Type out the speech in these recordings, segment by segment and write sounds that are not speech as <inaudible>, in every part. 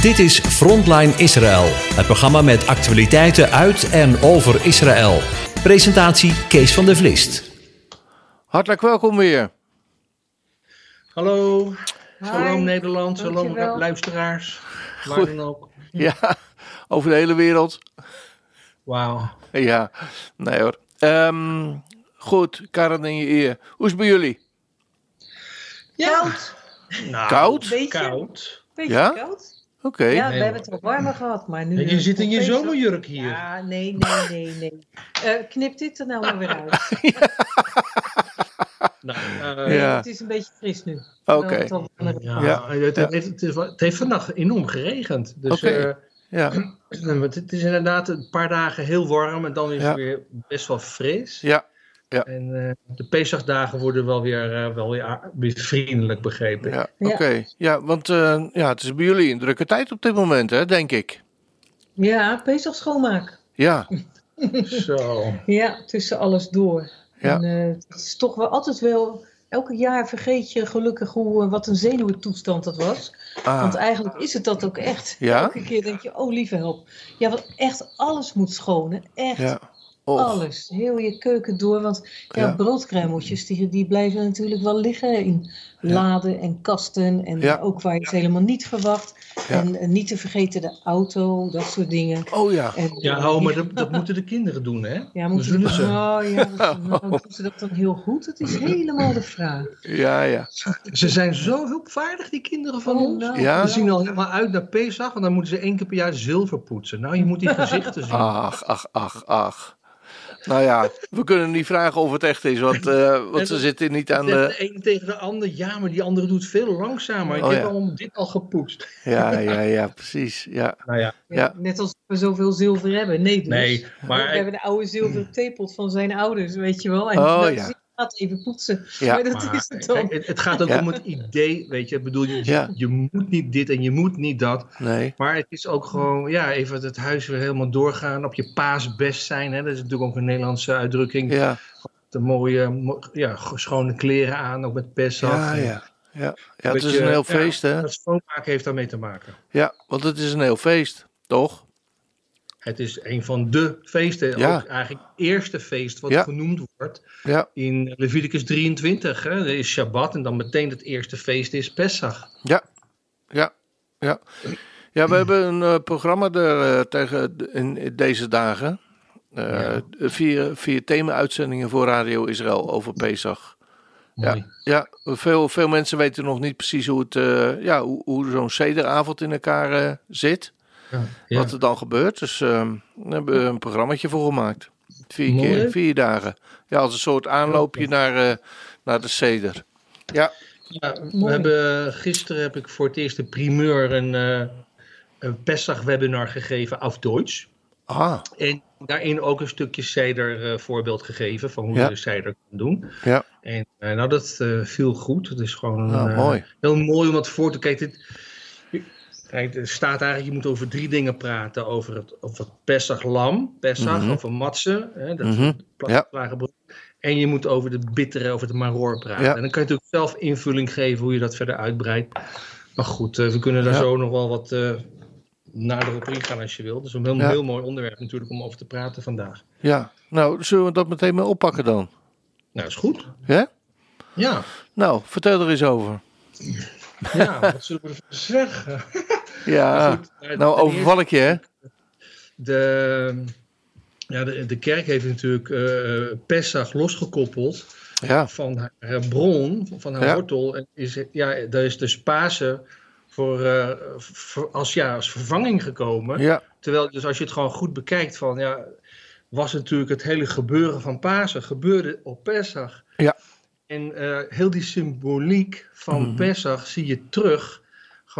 Dit is Frontline Israël, het programma met actualiteiten uit en over Israël. Presentatie Kees van der Vlist. Hartelijk welkom weer. Hallo, shalom Nederland, shalom dankjewel. luisteraars, waar Goed. dan ook. <laughs> Ja, over de hele wereld. Wauw. Ja, nee hoor. Ehm, goed, Karen in je eer. Hoe is het bij jullie? Koud. Nou, Koud? Beetje, Koud. beetje Ja? koud. Oké. Ja, we Nee, hebben het wel warmer gehad, maar nu... En je eh, zit in je zomerjurk hier. Ja, nee, nee, nee, nee. Eh, knip dit er nou maar weer uit. <laughs> Nou, eh, Nee, Ja. Het is een beetje fris nu. Oké. Nou, het al ja, Ja. Het, het, is, wel- het heeft vannacht enorm geregend. Dus Oké. eh, Ja, <clears throat> het, het is inderdaad een paar dagen heel warm en dan is Ja. het weer best wel fris. ja, En eh, de Pesachdagen worden wel weer, eh, wel weer, vriendelijk begrepen. ja. Ja. oké. Ja, want eh, ja, het is bij jullie een drukke tijd op dit moment, hè, denk ik. Ja, Pesach schoonmaak. Ja, <laughs> Zo. Ja, tussen alles door. Ja. En eh, het is toch wel altijd wel... Elke jaar vergeet je gelukkig hoe, wat een zenuwentoestand dat was. Want ah, eigenlijk is het dat ook echt. Ja? Elke keer denk je, oh lieve help. Ja, want echt alles moet schonen. Echt ja. Och, alles. Heel je keuken door. Want ja, Ja. broodkruimeltjes, die, die blijven natuurlijk wel liggen in laden en kasten. En Ja. ook waar je het helemaal niet verwacht. Ja. En eh, niet te vergeten de auto, dat soort dingen. Oh ja. En, Ja, eh, oh, maar die- dat, dat moeten de kinderen doen, hè? ja, moeten ze, ze. Oh, ja, dat- nou, doen ze dat dan heel goed? Dat is helemaal de vraag. Ja, ja. Ze zijn zo hulpvaardig, die kinderen van Oh, ons. nou, Ja? Ze zien al helemaal uit naar Pesach, want dan moeten ze één keer per jaar zilver poetsen. Nou, je moet die <laughs> gezichten zien. Ach, ach, ach, ach. Nou ja, we kunnen niet vragen of het echt is, want, eh, want ze zitten niet aan de... de een tegen de ander, ja, maar die andere doet veel langzamer. Ik Oh, heb ja. allemaal dit al gepoetst. Ja, ja, ja, precies. Ja, Nou ja. Net als we zoveel zilver hebben. Nee, dus. nee, we maar hebben de oude zilveren theepot van zijn ouders, weet je wel. En Oh, ja. Gaat even poetsen. Ja. maar dat maar is het kijk, het, het gaat ook Ja. om het idee, weet je. Ik bedoel, je, Ja. je moet niet dit en je moet niet dat. nee. Maar het is ook gewoon, ja, even het huis weer helemaal doorgaan. Op je paas best zijn, hè. Dat is natuurlijk ook een Nederlandse uitdrukking. Ja, De mooie, mo- ja, schone kleren aan, ook met Pesach. ja, ja. Ja, ja het is je, een heel ja, feest, hè? Het schoonmaken heeft daarmee te maken. Ja, want het is een heel feest, toch? Het is een van de feesten, Ja. ook eigenlijk het eerste feest wat Ja. genoemd wordt Ja, in Leviticus 23. Hè? Er is Shabbat en dan meteen het eerste feest is Pesach. ja, ja, ja. Ja, we hebben een eh, programma er eh, tegen in deze dagen. Ja. Vier, vier thema-uitzendingen voor Radio Israël over Pesach. Mooi. Ja, veel, veel mensen weten nog niet precies hoe, het, ja, hoe, hoe zo'n sederavond in elkaar zit. Ja. Wat er dan gebeurt. Dus ehm, daar hebben we een programmaatje voor gemaakt. Vier Mooi, keer, hè? vier dagen. Ja, als een soort aanloopje naar, eh, naar de seder. Ja, Ja, we Mooi. hebben, gisteren heb ik voor het eerst de primeur een, eh een Pesach webinar gegeven auf Deutsch. ah, En daarin ook een stukje cider eh, voorbeeld gegeven van hoe Ja. je de cider kan doen. ja, En eh, nou, dat eh, viel goed. Het is gewoon Ah, eh, mooi. heel mooi om dat voor te kijken. Dit, kijk, er staat eigenlijk, je moet over drie dingen praten. Over het, over het Pesach lam, Pesach, Mhm. over matze, hè, dat Mhm. is plaatselijke brood. En je moet over de bittere, over de maror praten. Ja. En dan kan je natuurlijk zelf invulling geven hoe je dat verder uitbreidt. Maar goed, eh, we kunnen daar Ja. zo nog wel wat eh nader op ingaan als je wilt. Dat is een heel, Ja. heel mooi onderwerp natuurlijk om over te praten vandaag. ja. Nou, zullen we dat meteen maar oppakken dan? Nou, is goed. Ja? Ja, Nou, vertel er eens over. ja wat zullen we ervan zeggen? Ja, Goed, eh, nou ten overval ik je, hè? de, ja, de, de kerk heeft natuurlijk eh Pesach losgekoppeld Ja, van haar bron, van haar Ja. wortel. En is, ja, daar is dus Pasen voor, eh, voor als, ja, als vervanging gekomen. ja, Terwijl, dus als je het gewoon goed bekijkt, van, ja, was natuurlijk het hele gebeuren van Pasen gebeurde op Pesach. Ja. En eh, heel die symboliek van Mhm. Pesach zie je terug.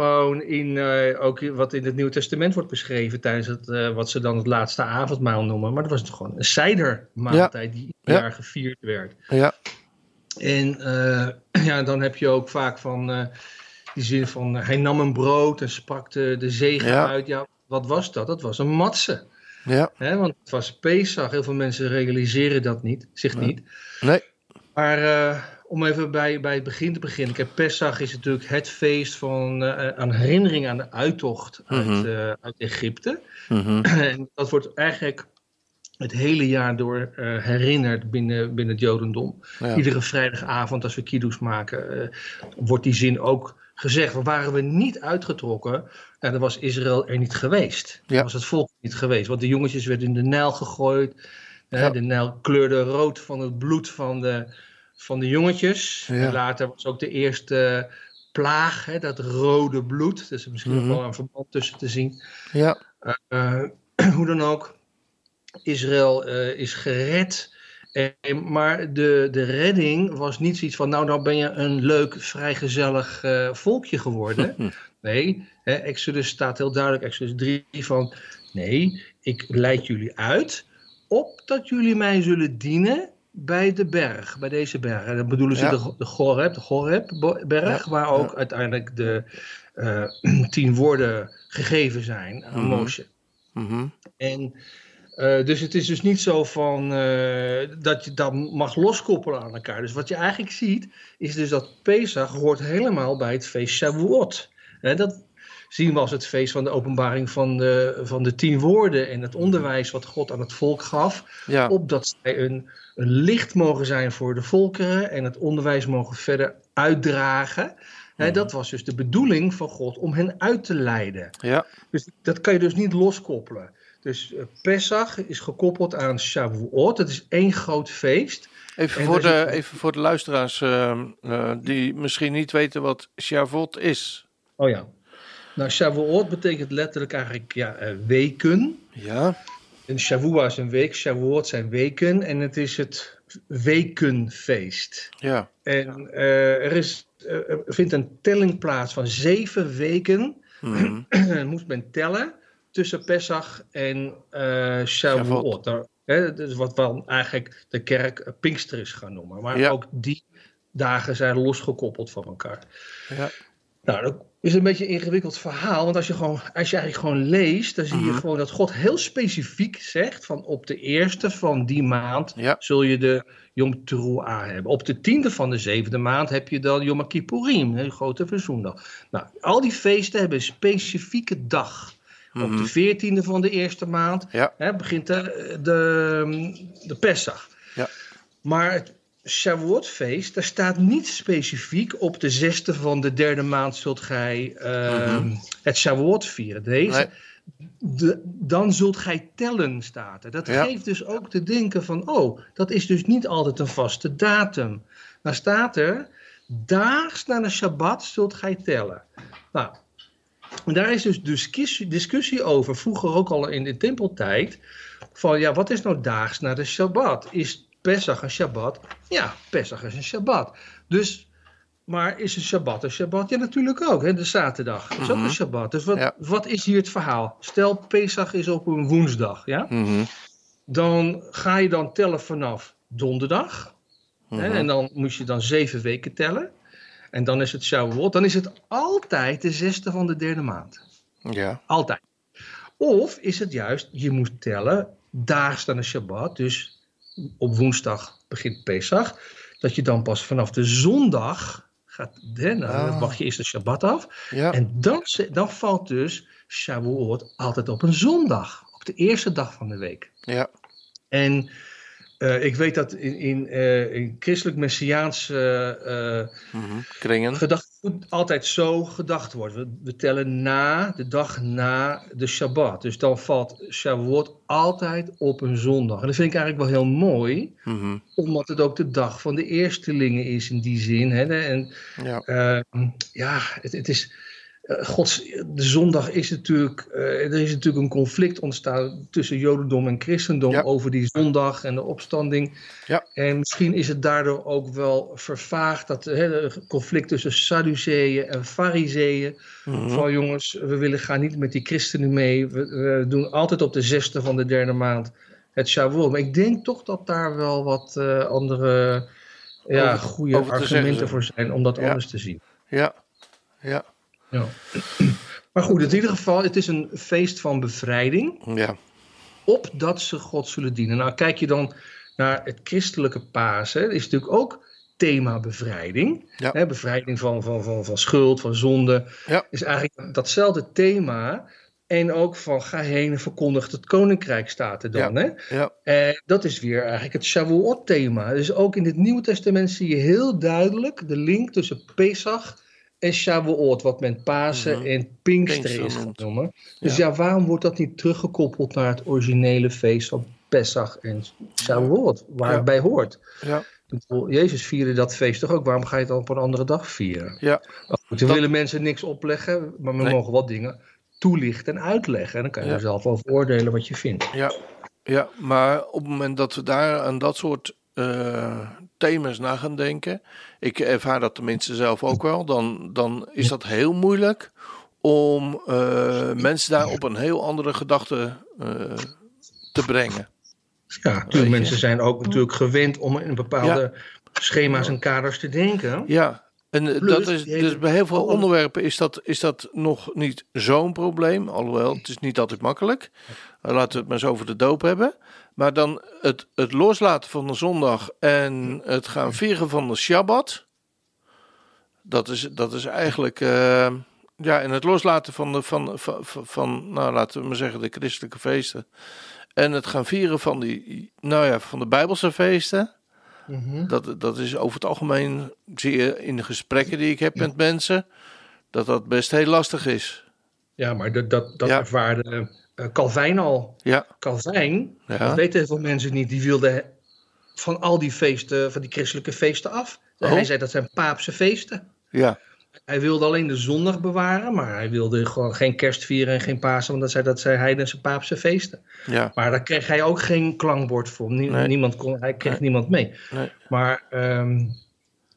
Gewoon in eh, ook wat in het Nieuwe Testament wordt beschreven tijdens het, eh, wat ze dan het laatste avondmaal noemen. Maar dat was toch gewoon een cidermaaltijd die ieder Ja. jaar gevierd werd. ja, En eh, <clears throat> ja, dan heb je ook vaak van die zin van hij nam een brood en sprak de, de zegen Ja. uit. Ja, wat was dat? Dat was een matse. ja. Hè? Want het was Pesach. Heel veel mensen realiseren dat niet, zich niet. Nee, Maar om even bij, bij het begin te beginnen. Kijk, Pesach is natuurlijk het feest van uh, aan herinnering aan de uittocht uit, Mhm. uh, uit Egypte. Mhm. en dat wordt eigenlijk het hele jaar door uh, herinnerd binnen, binnen het Jodendom. Ja. Iedere vrijdagavond als we kiddoes maken, wordt die zin ook gezegd. Waren we niet uitgetrokken, nou, dan was Israël er niet geweest. Dan was het volk niet geweest. Want de jongetjes werden in de Nijl gegooid. Ja. De Nijl kleurde rood van het bloed van de, van de jongetjes. Ja. En later was ook de eerste plaag, hè, dat rode bloed. Er is misschien Mhm. wel een verband tussen te zien. Ja. Uh, <clears throat> hoe dan ook, Israël is gered. En, maar de, de redding was niet zoiets van, nou, nou ben je een leuk, vrijgezellig uh, volkje geworden. <laughs> nee, hè, Exodus staat heel duidelijk, Exodus 3, van, nee, ik leid jullie uit, opdat jullie mij zullen dienen bij de berg, bij deze berg. En dan bedoelen ze Ja. de, de Goreb, de Goreb-berg, Ja, waar ook ja. uiteindelijk de uh, <clears throat> tien woorden gegeven zijn aan Mhm. Moshe. Mhm. En uh, dus het is dus niet zo van uh, dat je dat mag loskoppelen aan elkaar. Dus wat je eigenlijk ziet, is dus dat Pesach hoort helemaal bij het feest Shavuot. Dat zien we als het feest van de openbaring van de, van de tien woorden en het onderwijs wat God aan het volk gaf. Ja. Opdat zij een, een licht mogen zijn voor de volkeren en het onderwijs mogen verder uitdragen. Hè, dat was dus de bedoeling van God om hen uit te leiden. Ja. Dus dat kan je dus niet loskoppelen. Dus uh, Pesach is gekoppeld aan Shavuot. Het is één groot feest. Even En voor, de, even voor de luisteraars uh, uh, die misschien niet weten wat Shavuot is. Oh ja. Nou, Shavuot betekent letterlijk eigenlijk ja, uh, weken. Ja. En Shavua is een week, Shavuot zijn weken. En het is het wekenfeest. Ja. En uh, er, is, uh, er vindt een telling plaats van zeven weken. Mhm. <clears throat> moest men tellen tussen Pesach en uh, Shavuot. Dus wat dan eigenlijk de kerk Pinkster is gaan noemen. Maar Ja. ook die dagen zijn losgekoppeld van elkaar. Ja. Nou, dat is een beetje een ingewikkeld verhaal. Want als je, gewoon, als je eigenlijk gewoon leest, dan zie je Mhm. gewoon dat God heel specifiek zegt: van op de eerste van die maand Ja. zul je de Yom Teruah hebben. Op de tiende van de zevende maand heb je dan Yom Kippurim, een grote verzoendag. Nou, al die feesten hebben een specifieke dag. Op Mhm. de veertiende van de eerste maand Ja. hè, begint de, de, de Pesach. Ja. Maar het Shavuot-feest, daar staat niet specifiek op de zesde van de derde maand zult gij ehm, het Shavuot vieren. Deze, Nee. de, dan zult gij tellen, staat er. Dat Ja. geeft dus ook te denken van, oh, dat is dus niet altijd een vaste datum. Dan staat er, daags na de Shabbat zult gij tellen. Nou, en daar is dus discussie, discussie over, vroeger ook al in de tempeltijd, van ja, wat is nou daags na de Shabbat? Is Pesach een Shabbat? Ja, Pesach is een Shabbat. Dus, maar is een Shabbat een Shabbat? Ja, natuurlijk ook. Hè? De zaterdag is ook Mhm. een Shabbat. Dus wat, Ja. wat is hier het verhaal? Stel, Pesach is op een woensdag, ja? Mhm. Dan ga je dan tellen vanaf donderdag. Hè? Mhm. En dan moet je dan zeven weken tellen. En dan is het Shavuot. Dan is het altijd de zesde van de derde maand. Ja. Altijd. Of is het juist, je moet tellen, daags na de Shabbat, dus op woensdag begint Pesach, dat je dan pas vanaf de zondag gaat, hè, nou, Ah. dan wacht je eerst de Shabbat af. Ja. En dan, dan valt dus Shavuot altijd op een zondag, op de eerste dag van de week. Ja. En eh, ik weet dat in, in, eh, in christelijk-messiaans eh, Mhm. Kringen. Gedachtegoed altijd zo gedacht wordt. We, we tellen na, de dag na de Shabbat. Dus dan valt Shavuot altijd op een zondag. En dat vind ik eigenlijk wel heel mooi, Mhm. omdat het ook de dag van de eerstelingen is in die zin. Hè? En Ja. eh, ja, het, het is. Eh, Gods, de zondag is natuurlijk. eh, er is natuurlijk een conflict ontstaan tussen Jodendom en Christendom Ja. over die zondag en de opstanding. Ja. En misschien is het daardoor ook wel vervaagd dat het conflict tussen Sadduceeën en Fariseeën. Mhm. Van jongens, we willen gaan niet met die christenen mee. We, we doen altijd op de zesde van de derde maand het Shavuot. Maar ik denk toch dat daar wel wat eh, andere ja, Over- goede over argumenten voor zijn om dat Ja. anders te zien. Ja. Ja. Ja. Maar goed, in ieder geval, het is een feest van bevrijding. Ja. Opdat ze God zullen dienen. Nou, kijk je dan naar het christelijke Pasen. is natuurlijk ook thema bevrijding. Ja. Hè, bevrijding van, van, van, van schuld, van zonde. Ja. Is eigenlijk datzelfde thema. En ook van ga heen en verkondig het koninkrijk staat er dan. Hè? Ja, En dat is weer eigenlijk het Shavuot-thema. Dus ook in het Nieuwe Testament zie je heel duidelijk de link tussen Pesach en Shavuot, wat men Pasen Mhm. en Pinksteren Pinksteren is genoemd. Dus ja. waarom wordt dat niet teruggekoppeld naar het originele feest van Pesach en Shavuot, waar Ja. het bij hoort? ja, Jezus vierde dat feest toch ook? Waarom ga je het dan op een andere dag vieren? ja. Goed, Dat- willen mensen niks opleggen, maar we Nee. mogen wat dingen toelichten en uitleggen. En dan kan je er zelf over oordelen wat je vindt. Ja, ja, maar op het moment dat we daar aan dat soort eh, thema's na gaan denken, ik ervaar dat tenminste zelf ook wel, dan, dan is dat heel moeilijk om eh, mensen daar op een heel andere gedachte eh, te brengen. Ja, natuurlijk, mensen zijn ook natuurlijk gewend om in bepaalde schema's en kaders te denken. Ja, en eh, Plus, dat is, dus bij heel veel onderwerpen is dat, is dat nog niet zo'n probleem. Alhoewel, het is niet altijd makkelijk. Laten we het maar eens over de doop hebben. Maar dan het, het loslaten van de zondag en het gaan vieren van de Shabbat. Dat is, dat is eigenlijk. eh, ja, en het loslaten van, de, van, van, van, nou laten we maar zeggen, de christelijke feesten. En het gaan vieren van, die, nou ja, van de Bijbelse feesten. Mhm. Dat, dat is over het algemeen, zie je in de gesprekken die ik heb met mensen, dat dat best heel lastig is. Ja, maar dat, dat, dat Ja. ervaarde Calvijn al. Ja, Calvijn, Ja. dat weten heel veel mensen niet, die wilde van al die feesten, van die christelijke feesten af. Oh. Hij zei dat zijn paapse feesten. ja, Hij wilde alleen de zondag bewaren, maar hij wilde gewoon geen kerst vieren en geen Pasen, want dat zei, dat zei heidense paapse feesten. ja, Maar daar kreeg hij ook geen klankbord voor. Nie- Nee. Niemand kon, hij kreeg Nee. niemand mee. nee, Maar ehm,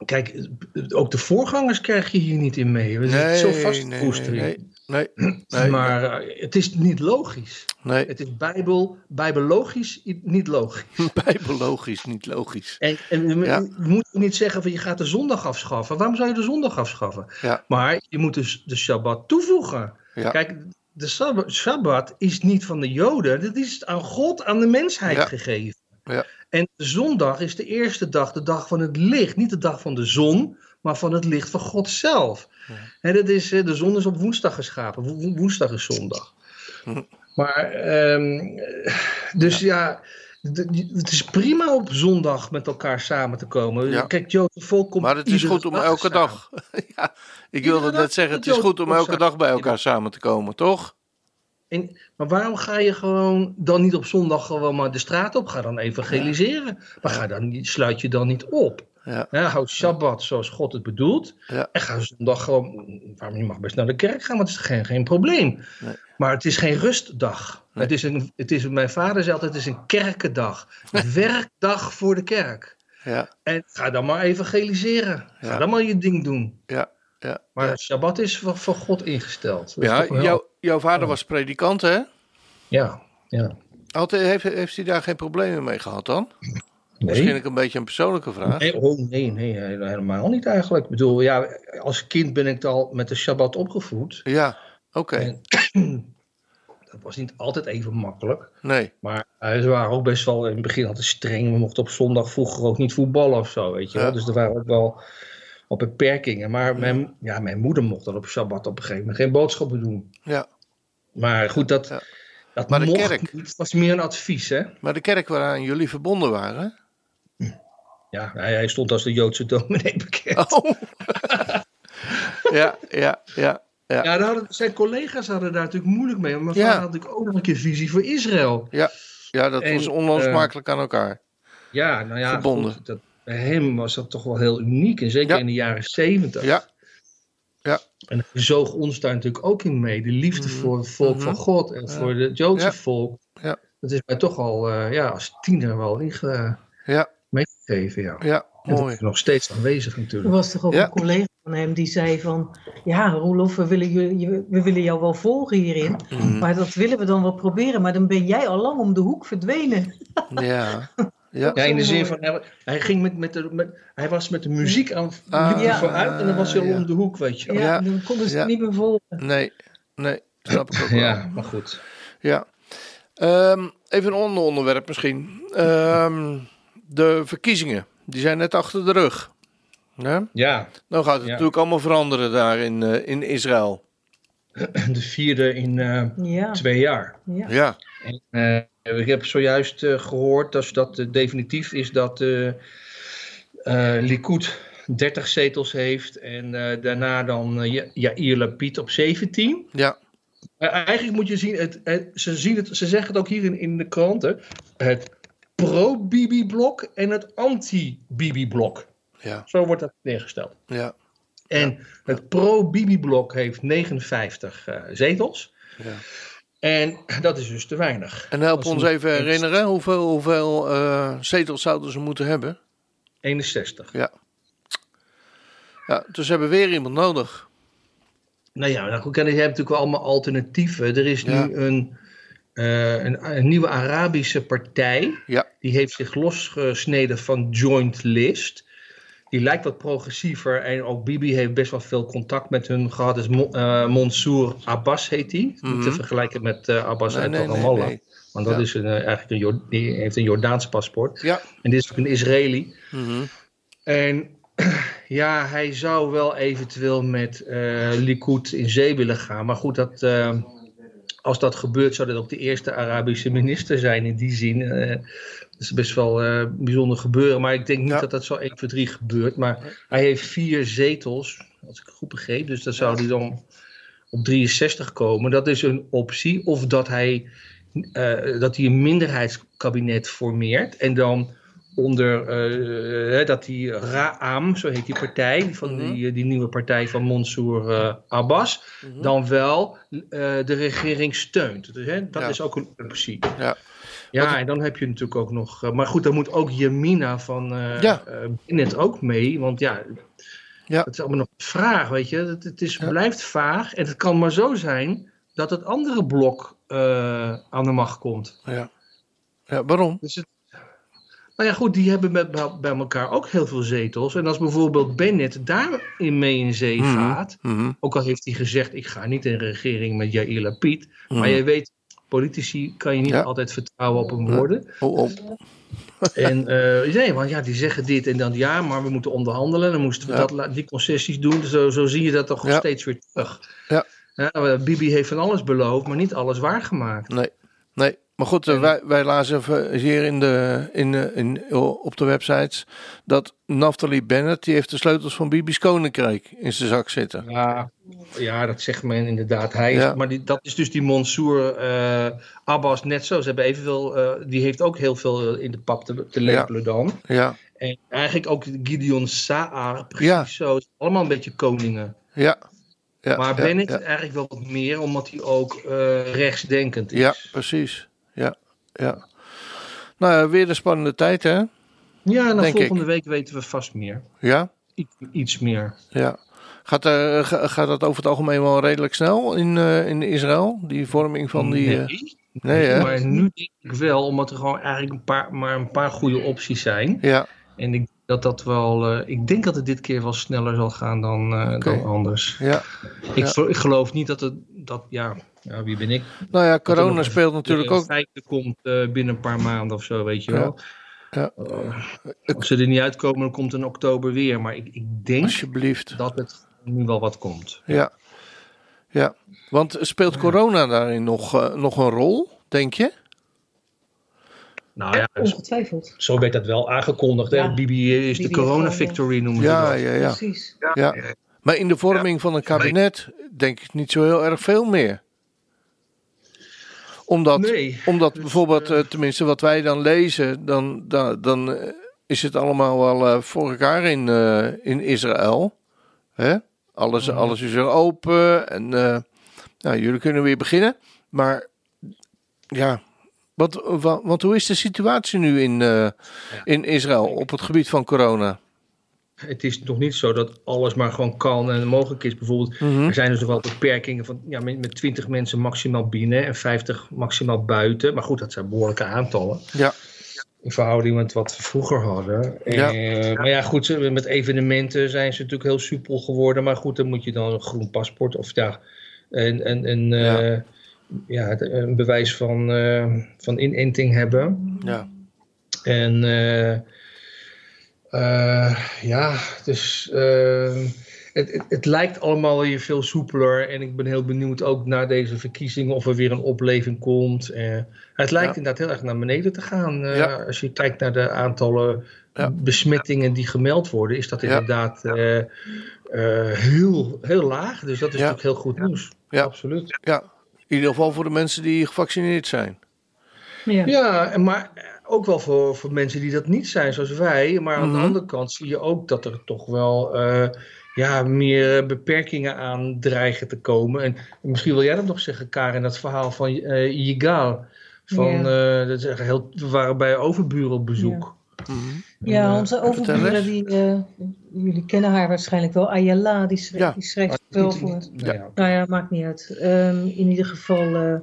kijk, ook de voorgangers krijg je hier niet in mee. Is nee, zo vastgevoerd nee. <clears throat> nee, maar eh, het is niet logisch. nee, Het is bijbel, bijbelogisch, niet logisch. <laughs> bijbelogisch, niet logisch. En, en we, Ja. we moeten niet zeggen van je gaat de zondag afschaffen. Waarom zou je de zondag afschaffen? Ja. Maar je moet dus de Shabbat toevoegen. Ja. Kijk, de Shabbat is niet van de Joden. Dat is aan God, aan de mensheid gegeven. Ja. En de zondag is de eerste dag, de dag van het licht. Niet de dag van de zon, maar van het licht van God zelf. Ja. En dat is, de zon is op woensdag geschapen. Wo- wo- Woensdag is zondag. Hm. <laughs> Maar, ehm, dus ja, het is prima op zondag met elkaar samen te komen. Ja. Kijk, Joodse volk komt Maar het is goed om elke samen. dag. <laughs> ja, ik wilde Iedere net zeggen, het is goed om elke dag bij elkaar samen te komen, toch? En, maar waarom ga je gewoon dan niet op zondag gewoon maar de straat op? Ga dan evangeliseren. Maar ga dan, sluit je dan niet op. Ja, Ja, houd Shabbat zoals God het bedoelt. Ja. En ga zondag gewoon. Waarom je mag best naar de kerk gaan, want het is geen, geen probleem. Nee. Maar het is geen rustdag. Nee. Het is een, het is, mijn vader zei altijd: het is een kerkendag. Een werkdag voor de kerk. ja, En ga dan maar evangeliseren. Ga Ja. dan maar je ding doen. ja, ja. Maar ja. Shabbat is voor, voor God ingesteld. Dat Ja, jouw, jouw vader was predikant, hè? ja, ja. Altijd, heeft, heeft hij daar geen problemen mee gehad dan? Nee. Misschien een beetje een persoonlijke vraag. Nee, oh, nee, nee, hele- helemaal niet eigenlijk. Ik bedoel, ja, als kind ben ik al met de Shabbat opgevoed. Ja, oké. <clears throat> Dat was niet altijd even makkelijk. Nee, Maar eh, ze waren ook best wel in het begin altijd streng. We mochten op zondag vroeger ook niet voetballen of zo, weet je wel. Ja. Dus er waren ook wel wat beperkingen. Maar mijn, ja, mijn moeder mocht dan op Shabbat op een gegeven moment geen boodschappen doen. ja. Maar goed, dat, Ja. dat Maar de mocht kerk? niet. Het was meer een advies, hè. Maar de kerk waaraan jullie verbonden waren? Ja, hij, hij stond als de Joodse dominee bekend. Oh. ja, ja, ja, ja. Ja, daar hadden, zijn collega's hadden daar natuurlijk moeilijk mee. Maar mijn Ja. vader had natuurlijk ook nog een keer visie voor Israël. Ja, dat En, was onlosmakelijk aan elkaar. Ja, nou ja, Verbonden. goed, dat, bij hem was dat toch wel heel uniek. En zeker Ja. in de jaren zeventig. Ja, En hij zoog ons daar natuurlijk ook in mee. De liefde Mhm. voor het volk Mhm. van God en Ja. voor het Joodse Ja. volk. Ja. Dat is mij toch al eh, ja, als tiener wel inge- ja, meegegeven. Ja. ja, mooi. is nog steeds aanwezig Er natuurlijk. was toch ook Ja. een collega van hem die zei van... Ja, Roelof, we willen, jullie- we willen jou wel volgen hierin. Mhm. Maar dat willen we dan wel proberen. Maar dan ben jij al lang om de hoek verdwenen. Ja, ja, <laughs> Ja, in de zin van, hij, hij ging met, met, de, met, hij was met de muziek aan Ah, Ja. vooruit en dan was hij al ja. om de hoek, weet je Ja, dan konden ze Ja. het niet meer volgen. nee, nee, snap ik ook <laughs> wel. Ja, maar goed. Ja. Ehm, even een ander onderwerp misschien. Ehm, de verkiezingen, die zijn net achter de rug. Ja? Ja, Nou gaat het Ja. natuurlijk allemaal veranderen daar in, eh, in Israël. <clears throat> de vierde in eh, Ja, twee jaar. ja. Ja, En, eh, ik heb zojuist eh, gehoord dat dat definitief is dat eh eh, Likud 30 zetels heeft en eh, daarna dan uh, Yair Lapid op 17. ja, Maar eigenlijk moet je zien, het, het- ze, zien het, ze zeggen het ook hier in, in de kranten, het pro-Bibi-blok en het anti-Bibi-blok. ja, Zo wordt dat neergesteld. ja. En het pro-Bibi-blok heeft 59 eh, zetels. Ja. En dat is dus te weinig. En help ons een- even herinneren, hoeveel, hoeveel eh, zetels zouden ze moeten hebben? 61. Ja. Ja, dus hebben weer iemand nodig. Nou ja, nou goed, en je hebt natuurlijk wel allemaal alternatieven. Er is Ja. nu een, eh, een, een nieuwe Arabische partij. Ja. Die heeft zich losgesneden van Joint List. Die lijkt wat progressiever. En ook Bibi heeft best wel veel contact met hun gehad. Dus eh, Mansour Abbas heet die. Niet Mhm. te vergelijken met eh, Abbas Nee, uit nee, Ramallah. nee. Want dat Ja. is een, eigenlijk een, Jord- die heeft een Jordaans paspoort. Ja. En dit is ook een Israëli. Mhm. En <clears throat> ja, hij zou wel eventueel met Likud in zee willen gaan. Maar goed, dat, als dat gebeurt, zou dat ook de eerste Arabische minister zijn in die zin. Eh, dat is best wel eh, bijzonder gebeuren. Maar ik denk niet Ja. dat dat zo 1, 2, 3 gebeurt. Maar hij heeft vier zetels, als ik het goed begreep. Dus dan zou hij dan op 63 komen. Dat is een optie. Of dat hij, eh, dat hij een minderheidskabinet formeert. En dan onder eh, eh, dat die Ra'am, zo heet die partij, van Mhm. die, die nieuwe partij van Mansour eh, Abbas, Mhm. dan wel eh, de regering steunt. Dus, hè, dat Ja. is ook een optie. Ja. Ja, Wat- en dan heb je natuurlijk ook nog. eh, maar goed, dan moet ook Jemina van eh Ja. eh, Bennett ook mee. Want ja, Ja. het is allemaal nog een vraag, weet je. Het, het is, Ja. blijft vaag. En het kan maar zo zijn dat het andere blok eh, aan de macht komt. Ja. ja, waarom? Dus het, nou ja, goed, die hebben met, bij- elkaar ook heel veel zetels. En als bijvoorbeeld Bennett daarin mee in zee Mhm. gaat. Mhm. Ook al heeft hij gezegd: ik ga niet in regering met Yair Lapid. Mhm. Maar je weet, politici kan je niet Ja. altijd vertrouwen op hun woorden. Oh, oh. En eh, nee, want ja, die zeggen dit en dan ja, maar we moeten onderhandelen. Dan moesten we Ja. dat, die concessies doen. Zo, zo zie je dat toch Ja. steeds weer terug. Ja. Ja, Bibi heeft van alles beloofd, maar niet alles waargemaakt. Nee, nee. Maar goed, wij, wij lazen hier in de, in, in, op de websites dat Naftali Bennett, die heeft de sleutels van Bibi's Koninkrijk in zijn zak zitten. Ja, ja, dat zegt men inderdaad. Hij is, Ja. Maar die, dat is dus die Mansour eh, Abbas net zo. Ze hebben evenveel, eh, die heeft ook heel veel eh, in de pap te, te lepelen dan. Ja, En eigenlijk ook Gideon Saar, precies Ja. zo. Allemaal een beetje koningen. ja. Ja maar ja, Bennett ja. eigenlijk wel wat meer, omdat hij ook eh, rechtsdenkend is. Ja, precies. Ja, ja. Nou, ja, weer een spannende tijd, hè? Ja, Denk volgende ik. week weten we vast meer. Ja, I- iets meer. ja. Gaat, eh, ga- gaat dat over het algemeen wel redelijk snel in, eh, in Israël? Die vorming van die... nee, nee, hè? maar nu denk ik wel, omdat er gewoon eigenlijk een paar, maar een paar goede opties zijn. Ja, En ik dat dat wel, eh, ik denk dat het dit keer wel sneller zal gaan dan, eh, dan anders. ja. Ik, Ja. ik geloof niet dat het, dat, ja, ja, wie ben ik? Nou ja, corona nog speelt natuurlijk ook... feitje komt eh, binnen een paar maanden of zo, weet je Ja. wel. Ja. Als ze er niet uitkomen, dan komt het in oktober weer. Maar ik, ik denk Alsjeblieft. dat het nu wel wat komt. Ja. Ja. Want speelt corona daarin nog, nog een rol, denk je? Nou ja, zo- Ongetwijfeld. zo werd dat wel aangekondigd. Hè? Bibi is de corona victory noemen ze Ja, dat. ja, ja. Precies. ja. Maar in de vorming van een kabinet denk ik niet zo heel erg veel meer. Omdat, Nee. omdat Dus, bijvoorbeeld, eh, eh, tenminste wat wij dan lezen, dan, dan, dan eh, is het allemaal wel voor elkaar in, eh, in Israël. Hè? Alles, Mhm. alles is er open en eh, nou, jullie kunnen weer beginnen. Maar ja, wat, wat, want hoe is de situatie nu in, eh, in Israël op het gebied van corona? Het is nog niet zo dat alles maar gewoon kan en mogelijk is. Bijvoorbeeld, Mhm. er zijn dus nog wel beperkingen van ja, met, met 20 mensen maximaal binnen en 50 maximaal buiten. Maar goed, dat zijn behoorlijke aantallen. Ja. In verhouding met wat we vroeger hadden. Ja. Eh, maar ja, goed, met evenementen zijn ze natuurlijk heel soepel geworden. Maar goed, dan moet je dan een groen paspoort of ja, een, een, een, eh, ja. het- een bewijs van, eh, van inenting hebben. Ja. En eh, Eh, ja, dus eh, het, het, het lijkt allemaal weer veel soepeler. En ik ben heel benieuwd ook naar deze verkiezingen of er weer een opleving komt. Eh, het lijkt Ja. inderdaad heel erg naar beneden te gaan. Eh, Ja. Als je kijkt naar de aantallen Ja. besmettingen die gemeld worden, is dat inderdaad eh, eh, heel, heel laag. Dus dat is natuurlijk heel goed nieuws. Ja. Absoluut. Ja, in ieder geval voor de mensen die gevaccineerd zijn. Ja. Ja, en maar ook wel voor, voor mensen die dat niet zijn, zoals wij. Maar aan Mhm. de andere kant zie je ook dat er toch wel eh, ja, meer beperkingen aan dreigen te komen. En misschien wil jij dat nog zeggen, Karin, dat verhaal van eh Yigal. Van, eh, dat is echt heel, we waren bij overburen op bezoek. Mhm. Ja, Eh, onze overburen, die, eh, jullie kennen haar waarschijnlijk wel, Ayala, die, schreef, Ja. die schrijft Maar wel niet- voor. niet- nou ja. Nou ja, maakt niet uit. Ehm, in ieder geval, eh,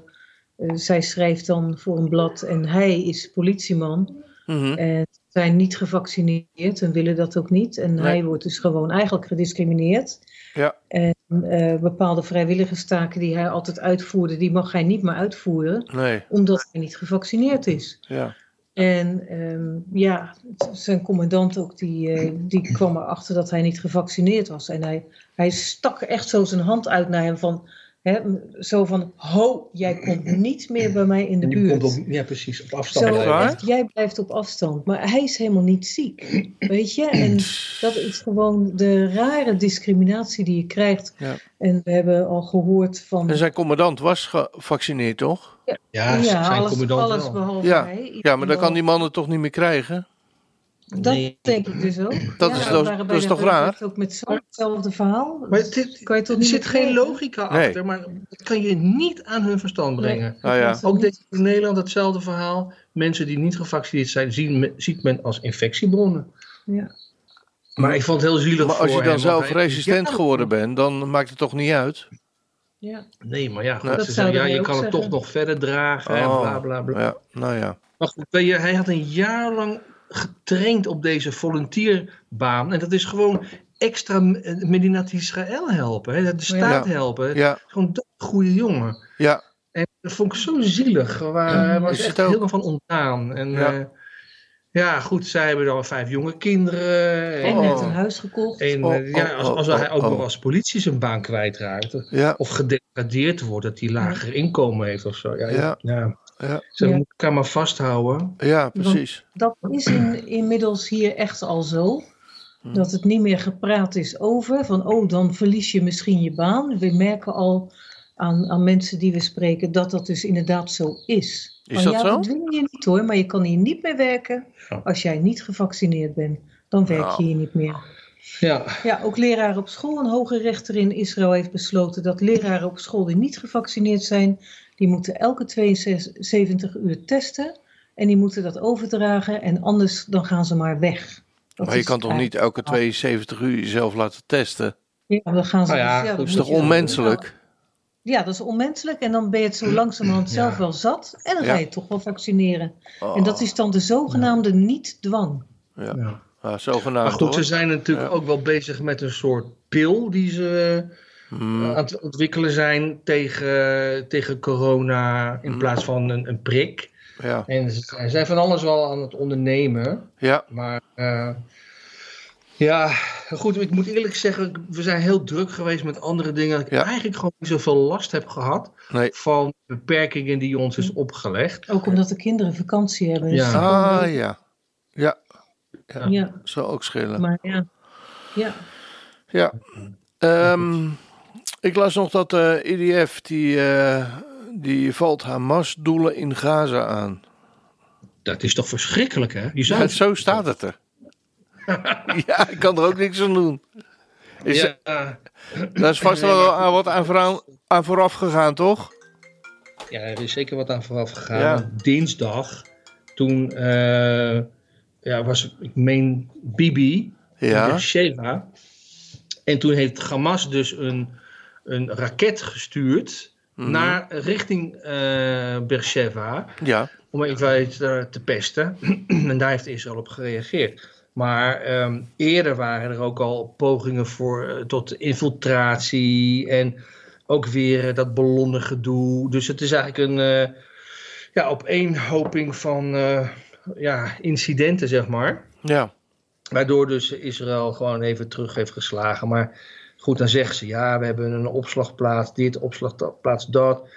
zij schrijft dan voor een blad en hij is politieman. Mhm. En zijn niet gevaccineerd en willen dat ook niet. En Nee. hij wordt dus gewoon eigenlijk gediscrimineerd. Ja. En eh, bepaalde vrijwilligerstaken die hij altijd uitvoerde, die mag hij niet meer uitvoeren, Nee, omdat hij niet gevaccineerd is. ja. En ehm, ja, zijn commandant ook, die, eh, die kwam erachter dat hij niet gevaccineerd was. En hij, hij stak echt zo zijn hand uit naar hem van, zo van, ho, jij komt <clears throat> niet meer bij mij in de Je buurt. komt op, ja, precies, op afstand. Zo, Echt jij blijft op afstand. Maar hij is helemaal niet ziek. Weet je? En <clears throat> dat is gewoon de rare discriminatie die je krijgt. Ja. En we hebben al gehoord van. En zijn commandant was gevaccineerd, toch? Ja, zijn alles, commandant alles wel. behalve Ja. hij. Ja, maar dan kan die man het toch niet meer krijgen? Dat Nee. denk ik dus ook. <clears throat> Dat Ja, is dat is de toch raar? Ook met zo'n- hetzelfde verhaal. Maar het, het- kan je toch er niet zit geen krijgen? logica Nee. achter, maar dat kan je niet aan hun verstand brengen. Nou ja. dat was Ook niet- dit in Nederland hetzelfde verhaal. Mensen die niet gevaccineerd zijn, zien, ziet men als infectiebronnen. Ja. Maar ik vond het heel zielig Maar als je dan hem, zelf hij- resistent Ja, geworden bent, dan maakt het toch niet uit? Ja. Nee, maar ja, goed, Nee. ze Dat zeggen, ja, je kan het toch nog verder dragen en Oh, bla bla bla. Ja, nou ja. Maar goed, weet je, hij had een jaar lang getraind op deze volunteerbaan. En dat is gewoon extra eh, Medinat Israël helpen. Hè, de staat Ja. helpen. Ja, Gewoon dat goede jongen. ja, En dat vond ik zo zielig. Waar, hij was echt het ook? helemaal van ontdaan. En Ja. ja. ja, goed, zij hebben dan vijf jonge kinderen. En En, net Oh. een huis gekocht. en, Oh, eh, ja, oh, als, oh, als hij ook oh, nog oh. als politie zijn baan kwijtraakt. ja, Of gedegradeerd wordt, dat hij lager inkomen heeft of zo. Ja, Ja. ja. Ja, Ze Ja. moeten elkaar maar vasthouden. ja, precies. Dat is in, inmiddels hier echt al zo. Hm. Dat het niet meer gepraat is over. Van oh, dan verlies je misschien je baan. We merken al aan, aan mensen die we spreken dat dat dus inderdaad zo is. Is Van, dat ja, zo? dat dwingen je niet hoor, maar je kan hier niet meer werken als jij niet gevaccineerd bent. Dan werk Nou. je hier niet meer. Ja, Ja, ook leraren op school. Een hoge rechter in Israël heeft besloten dat leraren op school die niet gevaccineerd zijn, die moeten elke 72 uur testen. En die moeten dat overdragen en anders dan gaan ze maar weg. Dat Maar je kan toch niet elke 72 uur jezelf laten testen? Ja, dan gaan ze. Nou ja, dus- Dat is toch onmenselijk? Ja, dat is onmenselijk. En dan ben je het zo langzamerhand zelf wel zat. En dan Ja. ga je toch wel vaccineren. Oh, En dat is dan de zogenaamde niet-dwang. Ja, ja. ah, zogenaamd Maar goed, ze zijn natuurlijk Ja. ook wel bezig met een soort pil die ze Hmm, aan het ontwikkelen zijn tegen, tegen corona in Mm. plaats van een, een prik. ja, En ze zijn van alles wel aan het ondernemen. ja, Maar eh, ja, goed, ik moet eerlijk zeggen, we zijn heel druk geweest met andere dingen. Dat ik Ja. eigenlijk gewoon niet zoveel last heb gehad nee. van beperkingen die ons is opgelegd. Ook omdat de kinderen vakantie hebben. Dus Ja. Ah ja, ja, ja, zou ook schelen. maar ja. Ja, Ja. Ehm, ik las nog dat de IDF die, eh, die valt Hamas-doelen in Gaza aan. Dat is toch verschrikkelijk, hè? Je zou Ja, zo staat het er. <laughs> ja, ik kan er ook niks aan doen. Is, ja, Daar is vast wel aan wat aan, vooraan, aan vooraf gegaan, toch? Ja, er is zeker wat aan vooraf gegaan. Ja. Dinsdag, toen eh, ja, was, ik meen, Bibi, Ja. Beersheba. En toen heeft Hamas dus een, een raket gestuurd Mhm. naar richting eh Beersheba. Ja. Om even te, te pesten. <clears throat> en daar heeft Israël op gereageerd. Maar ehm, eerder waren er ook al pogingen voor, eh, tot infiltratie en ook weer eh, dat ballonnengedoe. Dus het is eigenlijk een eh, ja, opeenhoping van ja, incidenten, zeg maar. Ja. Waardoor dus Israël gewoon even terug heeft geslagen. Maar goed, dan zeggen ze ja, we hebben een opslagplaats, dit, opslagplaats dat.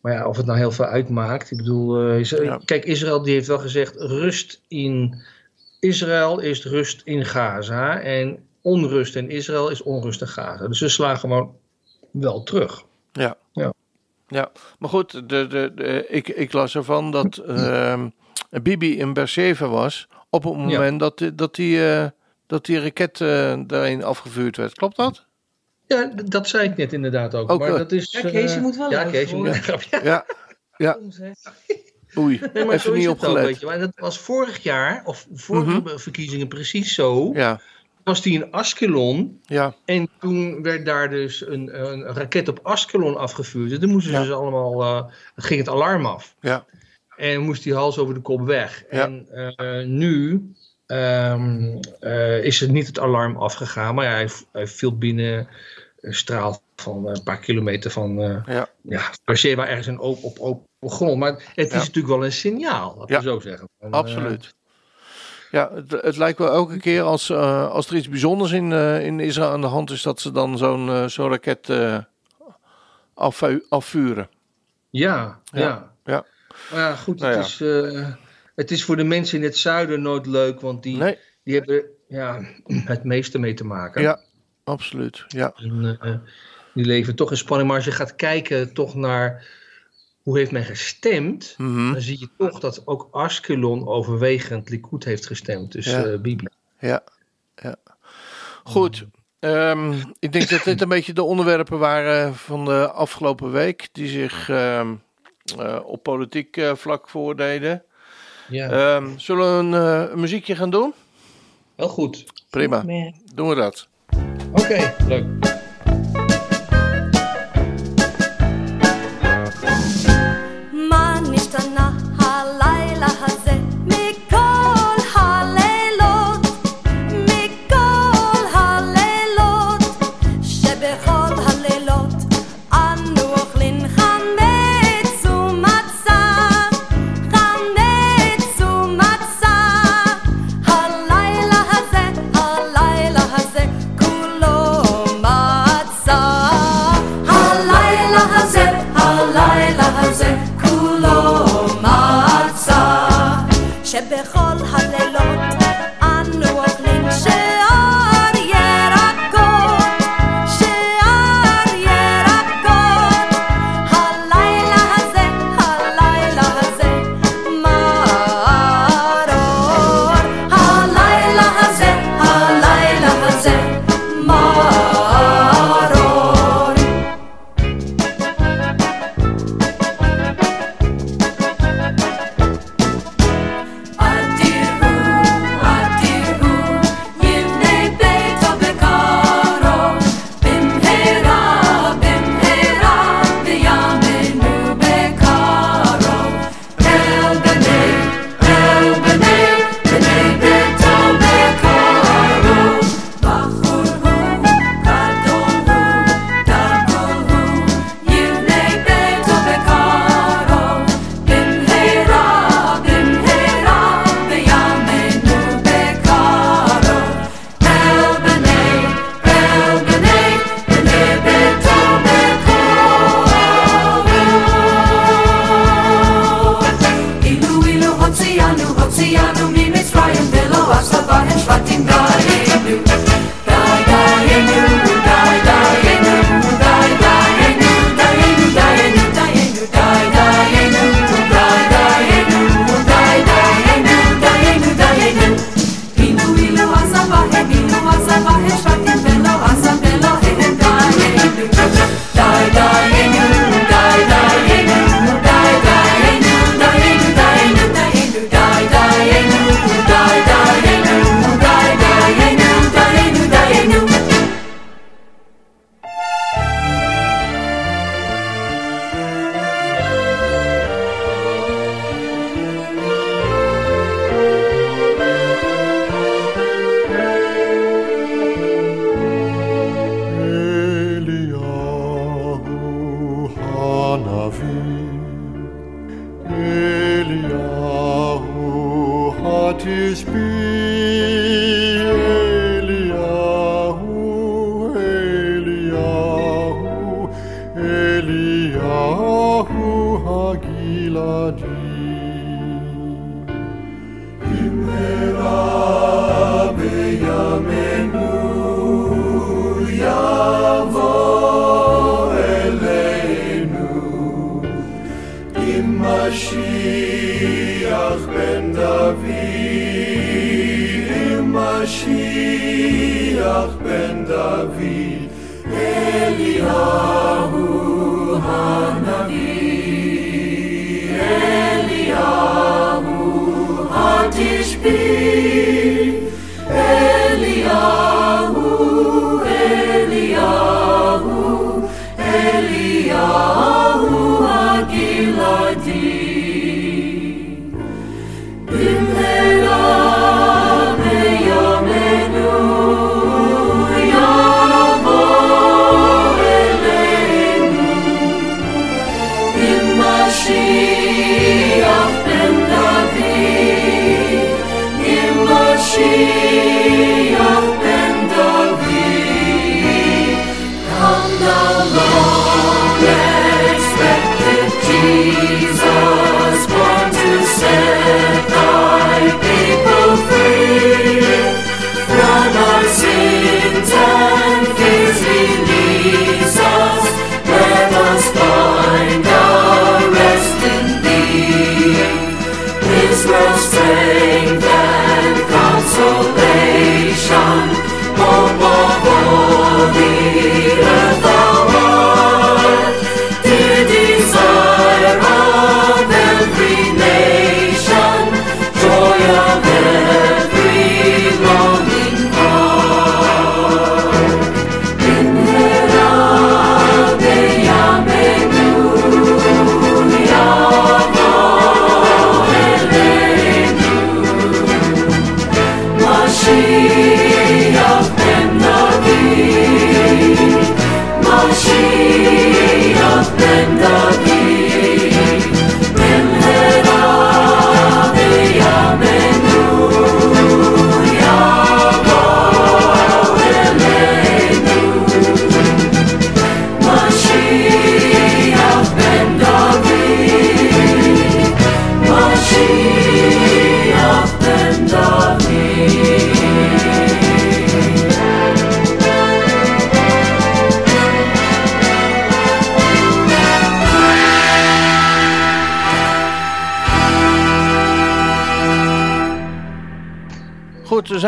Maar ja, of het nou heel veel uitmaakt. Ik bedoel, uh, Ja. kijk, Israël die heeft wel gezegd: rust in Israël is rust in Gaza. En onrust in Israël is onrust in Gaza. Dus ze slagen gewoon wel terug. Ja. Ja. Ja, maar goed, de, de, de, ik, ik las ervan dat ehm, Bibi in Beersheba was op het moment dat, die- dat, die, eh, dat die raket eh, daarin afgevuurd werd. Klopt dat? Ja, dat zei ik net inderdaad ook. Ook, maar eh, dat is, Ja, Kees, je eh, moet wel Ja, Kees, je moet hoor. een grapje. Ja. Ja. Zeg. <laughs> Oei, Nee, maar zo even is niet opgelet. weet je. Maar dat was vorig jaar, of vorige Mhm. verkiezingen precies zo. Ja, Was die in Askelon. ja, En toen werd daar dus een, een raket op Askelon afgevuurd. En toen moesten ze Ja. dus allemaal, eh, ging het alarm af. ja, En moest die hals over de kop weg. Ja. En eh, nu ehm, eh, is het niet het alarm afgegaan. Maar ja, hij, hij viel binnen straal van een paar kilometer van eh ja. ja, Beersheba ergens in op, op open grond. Maar het is Ja. natuurlijk wel een signaal, laten we zo zeggen. Eh, absoluut. Ja, het, het lijkt wel elke keer als, eh, als er iets bijzonders in, eh, in Israël aan de hand is, dat ze dan zo'n eh, zo'n raket eh, afvu- afvuren. ja, Ja. ja. Ja. Maar goed, Nou het, ja. Is, eh, het is voor de mensen in het zuiden nooit leuk, want die, Nee, die hebben ja, <clears throat> het meeste mee te maken. ja, absoluut. Ja, En, eh, die leven toch in spanning. Maar als je gaat kijken toch naar hoe heeft men gestemd, Mhm. dan zie je toch dat ook Askelon overwegend Likud heeft gestemd. Dus Ja. eh, Bibi. ja, ja. Goed. Ehm, ik denk dat dit een beetje de onderwerpen waren van de afgelopen week, die zich ehm, eh, op politiek eh, vlak voordeden. Ja, Ehm, zullen we een, eh, een muziekje gaan doen? wel goed. Prima, Maar doen we dat. Oké, leuk.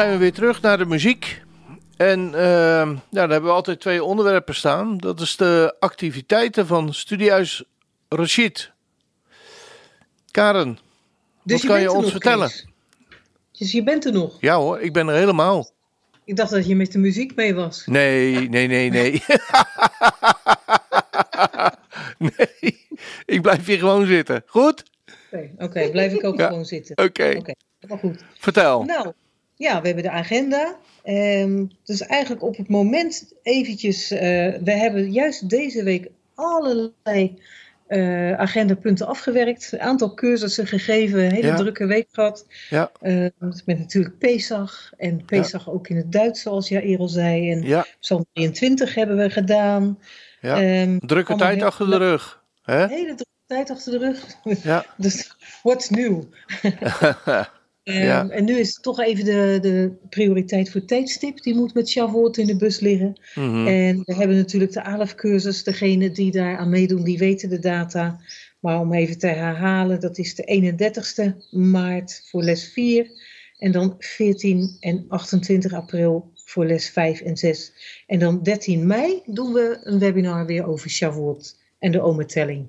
Zijn we weer terug naar de muziek. En ehm, ja, daar hebben we altijd twee onderwerpen staan. Dat is de activiteiten van Studiehuis Rashid. Karen, Dus wat kan je ons nog, vertellen? Dus je bent er nog. Ja hoor, ik ben er helemaal. Ik dacht dat je met de muziek mee was. Nee, nee, nee, nee. <laughs> nee, ik blijf hier gewoon zitten. Goed? Oké, oké, blijf ik ook Ja. gewoon zitten. Oké, Oké, maar goed. vertel. Nou, ja, we hebben de agenda. Ehm, dus eigenlijk op het moment eventjes, eh, we hebben juist deze week allerlei eh, agendapunten afgewerkt. Een aantal cursussen gegeven, een hele Ja. drukke week gehad. Ja, Eh, met natuurlijk Pesach en Pesach ook in het Duits, zoals jij al zei. En ja, Psalm 23 hebben we gedaan. ja. Ehm, Drukke tijd heel achter de rug. Hè? Hele drukke tijd achter de rug. Ja. <laughs> dus what's new? <laughs> Ehm, Ja. En nu is het toch even de, de prioriteit voor tijdstip. Die moet met Shavuot in de bus liggen. Mhm. En we hebben natuurlijk de ALEF-cursus. Degene die daar aan meedoen, die weten de data. Maar om even te herhalen, dat is de 31ste maart voor les 4. En dan 14 en 28 april voor les 5 en 6. En dan 13 mei doen we een webinar weer over Shavuot en de ometelling.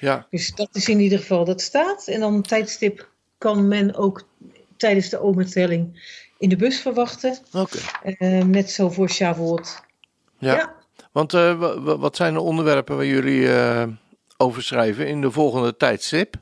Ja, Dus dat is in ieder geval, dat staat. En dan tijdstip kan men ook tijdens de ometelling in de bus verwachten. oké. Net zo voor Shavuot. Ja. Ja. Want eh, wa- wa- wat zijn de onderwerpen waar jullie eh, over schrijven in de volgende tijdstip?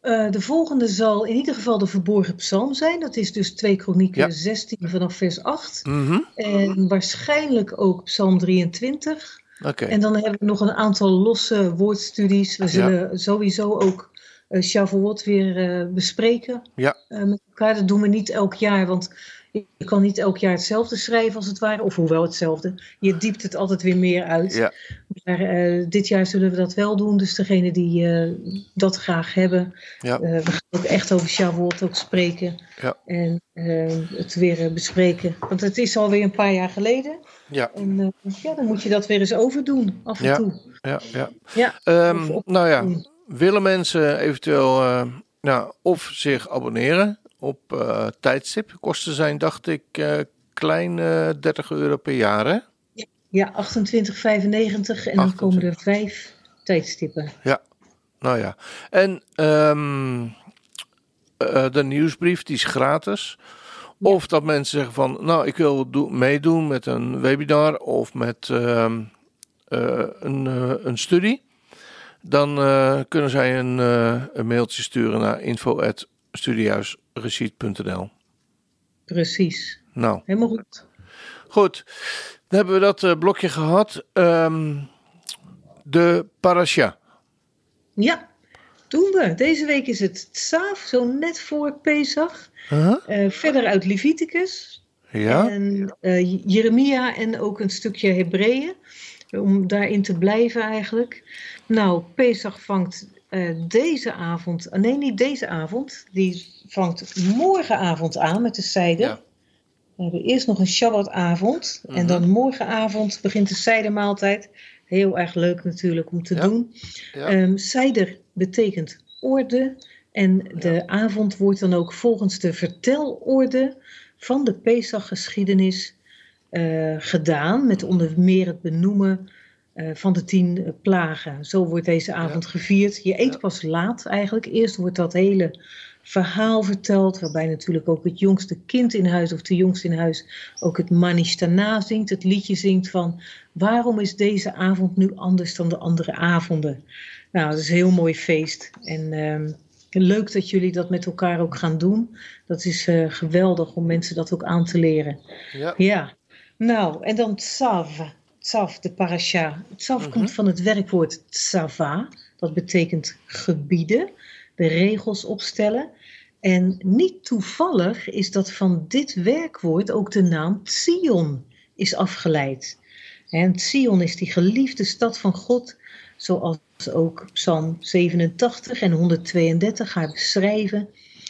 Eh, de volgende zal in ieder geval de verborgen psalm zijn. Dat is dus 2 Kronieken Ja. 16 vanaf vers 8. Mhm. En waarschijnlijk ook psalm 23. Oké. En dan hebben we nog een aantal losse woordstudies. We zullen sowieso ook eh Shavuot weer eh, bespreken Ja. eh, met elkaar. Dat doen we niet elk jaar, want je kan niet elk jaar hetzelfde schrijven als het ware, of hoewel hetzelfde. Je diept het altijd weer meer uit. Ja. Maar dit jaar zullen we dat wel doen. Dus degene die dat graag hebben. Ja. we gaan ook echt over Shavuot ook spreken. Ja. En het weer bespreken. Want het is alweer een paar jaar geleden. Ja, En ja, dan moet je dat weer eens overdoen, af en Ja. toe. ja, ja. Ja. Ehm, Of nou ja, doen. Willen mensen eventueel eh, nou, of zich abonneren op eh, tijdstip? Kosten zijn, dacht ik, eh, klein eh 30 euro per jaar, hè? Ja, 28,95 en dan komen er vijf tijdstippen. Nou ja. En ehm, eh, de nieuwsbrief, die is gratis. Ja. Of dat mensen zeggen van, nou, ik wil do- meedoen met een webinar of met ehm, eh, een, een studie. Dan eh, kunnen zij een, eh, een mailtje sturen naar info.studiehuisreceipt.nl Precies. Nou, Helemaal goed. goed. Dan hebben we dat eh, blokje gehad. Ehm, de parasha. Ja, doen we. Deze week is het Tsaaf, zo net voor Pesach. Huh? Verder uit Leviticus. Ja? En Jeremia en ook een stukje Hebreeën. Om daarin te blijven eigenlijk. Nou, Pesach vangt eh, deze avond, ah, nee niet deze avond, die vangt morgenavond aan met de zijde. Ja. We hebben eerst nog een Shabbatavond en Mhm. dan morgenavond begint de zijdermaaltijd. Heel erg leuk natuurlijk om te Ja. doen. Ja. Ehm zijder betekent orde en de avond wordt dan ook volgens de vertelorde van de Pesach-geschiedenis eh, gedaan, met onder meer het benoemen eh, van de tien eh, plagen. Zo wordt deze avond gevierd. Je eet Ja. pas laat eigenlijk. Eerst wordt dat hele verhaal verteld, waarbij natuurlijk ook het jongste kind in huis of de jongste in huis ook het Manishtana zingt, het liedje zingt van waarom is deze avond nu anders dan de andere avonden? Nou, het is een heel mooi feest en ehm, leuk dat jullie dat met elkaar ook gaan doen. Dat is eh, geweldig om mensen dat ook aan te leren. Ja. Ja, nou, en dan tsav. Tsav, de parasha. Tsav Mhm. komt van het werkwoord tsava. Dat betekent gebieden, de regels opstellen. En niet toevallig is dat van dit werkwoord ook de naam Sion is afgeleid. En Sion is die geliefde stad van God, zoals ook Psalm 87 en 132 haar beschrijven.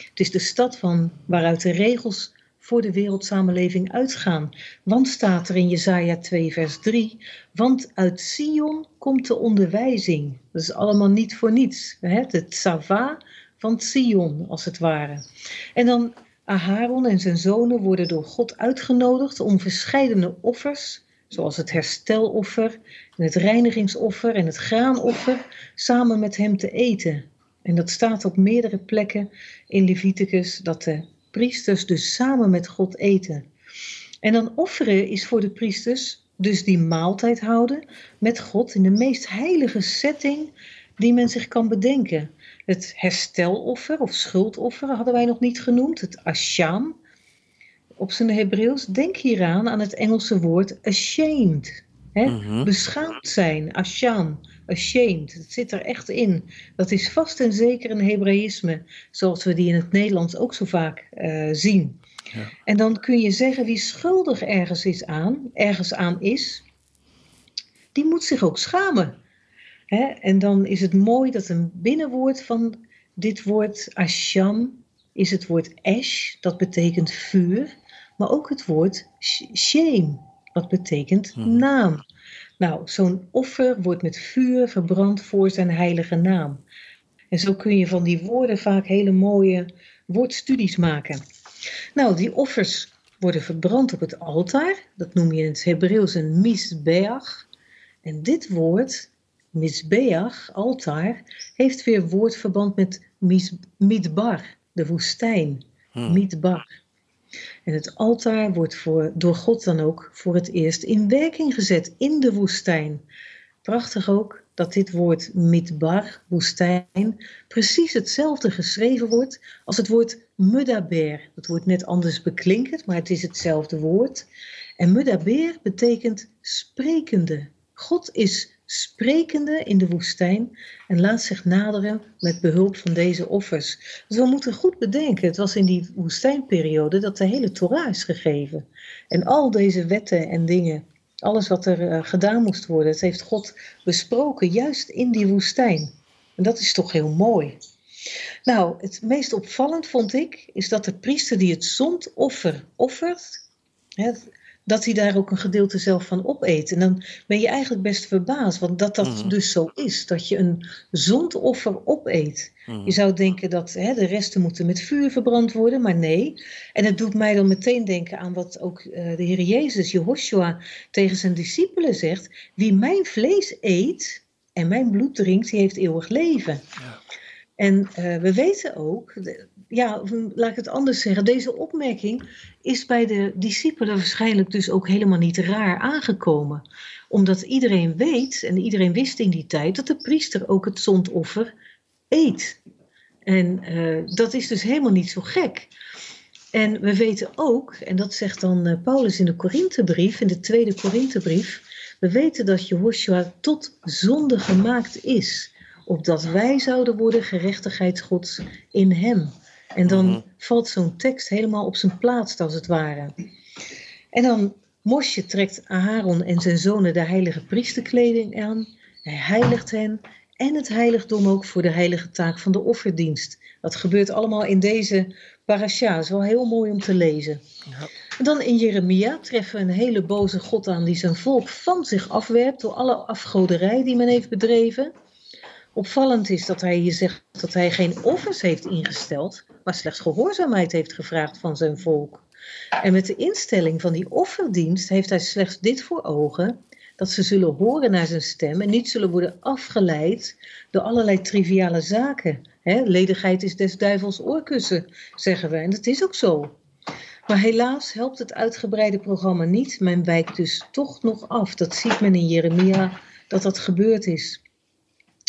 Het is de stad van waaruit de regels voor de wereldsamenleving uitgaan. Want staat er in Jesaja 2 vers 3, want uit Sion komt de onderwijzing. Dat is allemaal niet voor niets. Hè? Het tsava van Sion, als het ware. En dan Aharon en zijn zonen worden door God uitgenodigd om verscheidene offers, zoals het hersteloffer, en het reinigingsoffer en het graanoffer, samen met hem te eten. En dat staat op meerdere plekken in Leviticus, dat de priesters dus samen met God eten. En dan offeren is voor de priesters dus die maaltijd houden met God in de meest heilige setting die men zich kan bedenken. Het hersteloffer of schuldoffer hadden wij nog niet genoemd, het asham. Op zijn Hebreeuws, denk hieraan aan het Engelse woord ashamed. Hè? Mhm. Beschaamd zijn, asham, ashamed. Dat zit er echt in. Dat is vast en zeker een Hebraïsme, zoals we die in het Nederlands ook zo vaak eh, zien. Ja. En dan kun je zeggen wie schuldig ergens, is aan, ergens aan is, die moet zich ook schamen. Hè? En dan is het mooi dat een binnenwoord van dit woord asham is het woord esh, dat betekent vuur, maar ook het woord sh- shame, wat betekent Mhm. naam. Nou, zo'n offer wordt met vuur verbrand voor zijn heilige naam. En zo kun je van die woorden vaak hele mooie woordstudies maken. Nou, die offers worden verbrand op het altaar. Dat noem je in het Hebreeuws een misbeach. En dit woord, misbeach, altaar, heeft weer woordverband met mis, midbar, de woestijn. Hmm. Midbar. En het altaar wordt voor, door God dan ook voor het eerst in werking gezet in de woestijn. Prachtig ook dat dit woord midbar, woestijn, precies hetzelfde geschreven wordt als het woord mudaber. Dat wordt net anders beklinkend, maar het is hetzelfde woord. En mudaber betekent sprekende. God is sprekende in de woestijn en laat zich naderen met behulp van deze offers. Dus we moeten goed bedenken, het was in die woestijnperiode dat de hele Torah is gegeven. En al deze wetten en dingen, alles wat er uh, gedaan moest worden, het heeft God besproken juist in die woestijn. En dat is toch heel mooi. Nou, het meest opvallend vond ik, is dat de priester die het zondoffer offert, dat hij daar ook een gedeelte zelf van opeet. En dan ben je eigenlijk best verbaasd, want dat dat Mhm. dus zo is, dat je een zondoffer opeet. Mhm. Je zou denken dat hè, de resten moeten met vuur verbrand worden, maar nee. En het doet mij dan meteen denken aan wat ook eh, de Heer Jezus, Jehoshua, tegen zijn discipelen zegt. Wie mijn vlees eet en mijn bloed drinkt, die heeft eeuwig leven. Ja. En eh, we weten ook, ja, laat ik het anders zeggen, deze opmerking is bij de discipelen waarschijnlijk dus ook helemaal niet raar aangekomen. Omdat iedereen weet, en iedereen wist in die tijd, dat de priester ook het zondoffer eet. En eh, dat is dus helemaal niet zo gek. En we weten ook, en dat zegt dan eh, Paulus in de Korinthebrief, in de tweede Korinthebrief, we weten dat Jehoshua tot zonde gemaakt is, opdat wij zouden worden gerechtigheid Gods in hem. En dan Mhm. valt zo'n tekst helemaal op zijn plaats, als het ware. En dan Mosje trekt Aaron en zijn zonen de heilige priesterkleding aan. Hij heiligt hen en het heiligdom ook voor de heilige taak van de offerdienst. Dat gebeurt allemaal in deze parasha. Dat is wel heel mooi om te lezen. Ja. En dan in Jeremia treffen we een hele boze God aan die zijn volk van zich afwerpt door alle afgoderij die men heeft bedreven. Opvallend is dat hij hier zegt dat hij geen offers heeft ingesteld, maar slechts gehoorzaamheid heeft gevraagd van zijn volk. En met de instelling van die offerdienst heeft hij slechts dit voor ogen: dat ze zullen horen naar zijn stem en niet zullen worden afgeleid door allerlei triviale zaken. Ledigheid is des duivels oorkussen, zeggen we, en dat is ook zo. Maar helaas helpt het uitgebreide programma niet. Men wijkt dus toch nog af. Dat ziet men in Jeremia dat dat gebeurd is.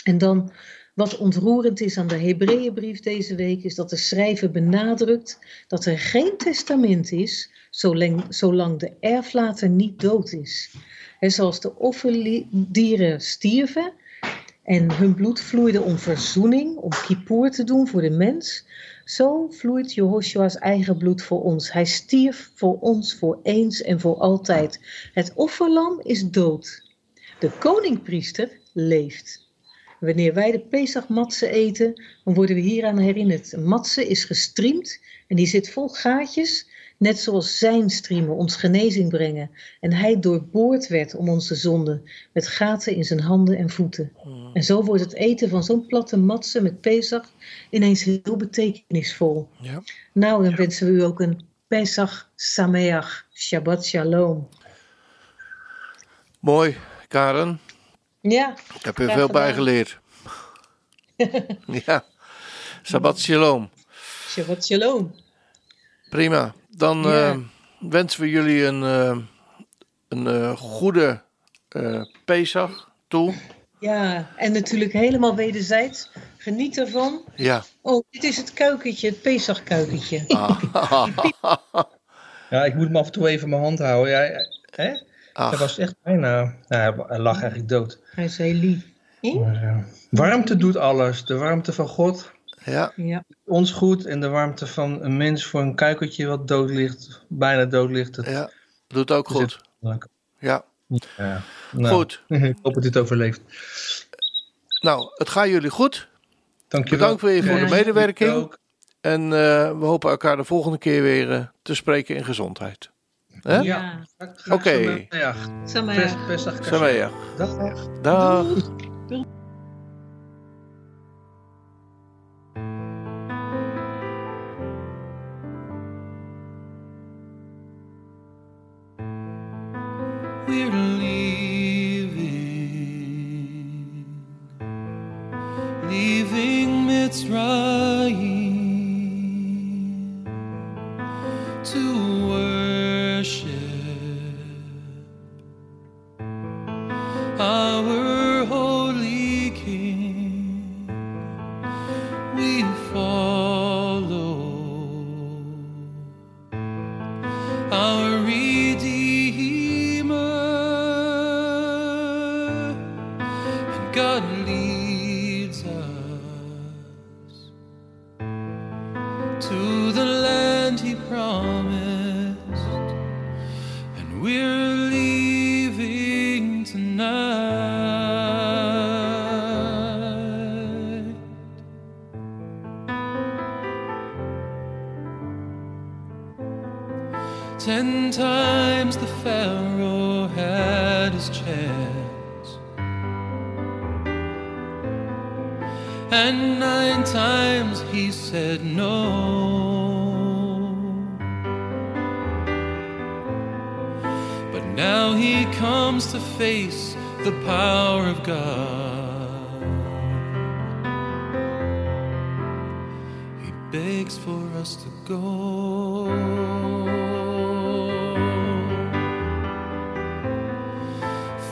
En dan wat ontroerend is aan de Hebreeënbrief deze week, is dat de schrijver benadrukt dat er geen testament is zolang, zolang de erflater niet dood is. He, zoals de offerdieren stierven en hun bloed vloeide om verzoening, om kippoer te doen voor de mens, zo vloeit Jehoshua's eigen bloed voor ons. Hij stierf voor ons voor eens en voor altijd. Het offerlam is dood. De koningpriester leeft. Wanneer wij de Pesachmatse eten, dan worden we hieraan herinnerd. Matse is gestreamd en die zit vol gaatjes, net zoals zijn striemen ons genezing brengen. En hij doorboord werd om onze zonden, met gaten in zijn handen en voeten. En zo wordt het eten van zo'n platte matse met Pesach ineens heel betekenisvol. Ja. Nou, dan wensen we u ook een Pesach Sameach, Shabbat Shalom. Mooi, Karen. Ja, Ik heb er veel bij geleerd. <laughs> ja. Shabbat shalom. Shabbat Shalom. Prima. Dan Ja. eh, wensen we jullie een, eh, een eh, goede eh Pesach toe. Ja, en natuurlijk helemaal wederzijds. Geniet ervan. Ja. Oh, dit is het kuikentje, het Pesach-kuikentje. Ah, <laughs> Ja, ik moet hem af en toe even in mijn hand houden. Ja, hè? Hij ach, was echt bijna... Nou, hij- hij lag eigenlijk dood. Hij is heel lief. Maar, eh, warmte doet alles. De warmte van God, ja. Ja, ons goed. En de warmte van een mens voor een kuikertje wat dood ligt. Bijna dood ligt. Dat ja. Doet ook goed. Ja. Ja. Nou, Goed. <laughs> ik hoop dat dit overleeft. Nou, het gaat jullie goed. Dankjewel. Bedankt weer voor de Ja. medewerking. Ook. En eh, we hopen elkaar de volgende keer weer eh, te spreken in gezondheid. Hè? Ja. Oké. Best, best Sameach. Dag. Dag.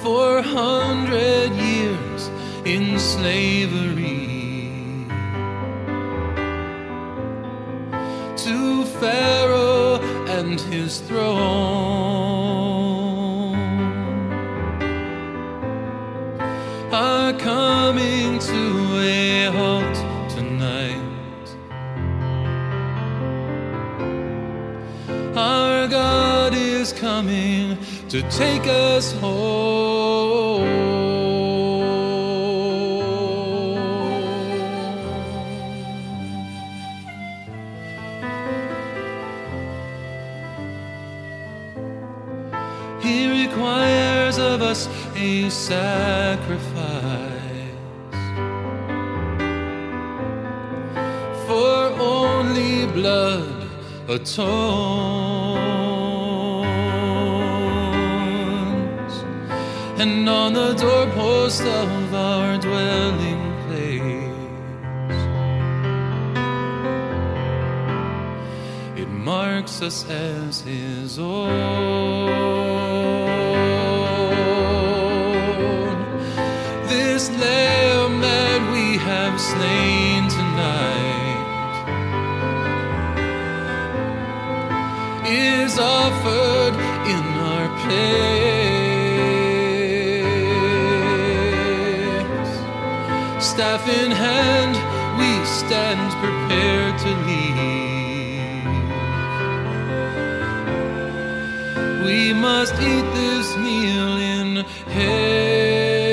Four hundred years in slavery. To Pharaoh and his throne to take us home. He requires of us a sacrifice for only blood atones, and on the doorpost of our dwelling place. It marks us as his own. This lamb that we have slain tonight is offered in our place. Staff in hand, we stand prepared to leave. We must eat this meal in haste,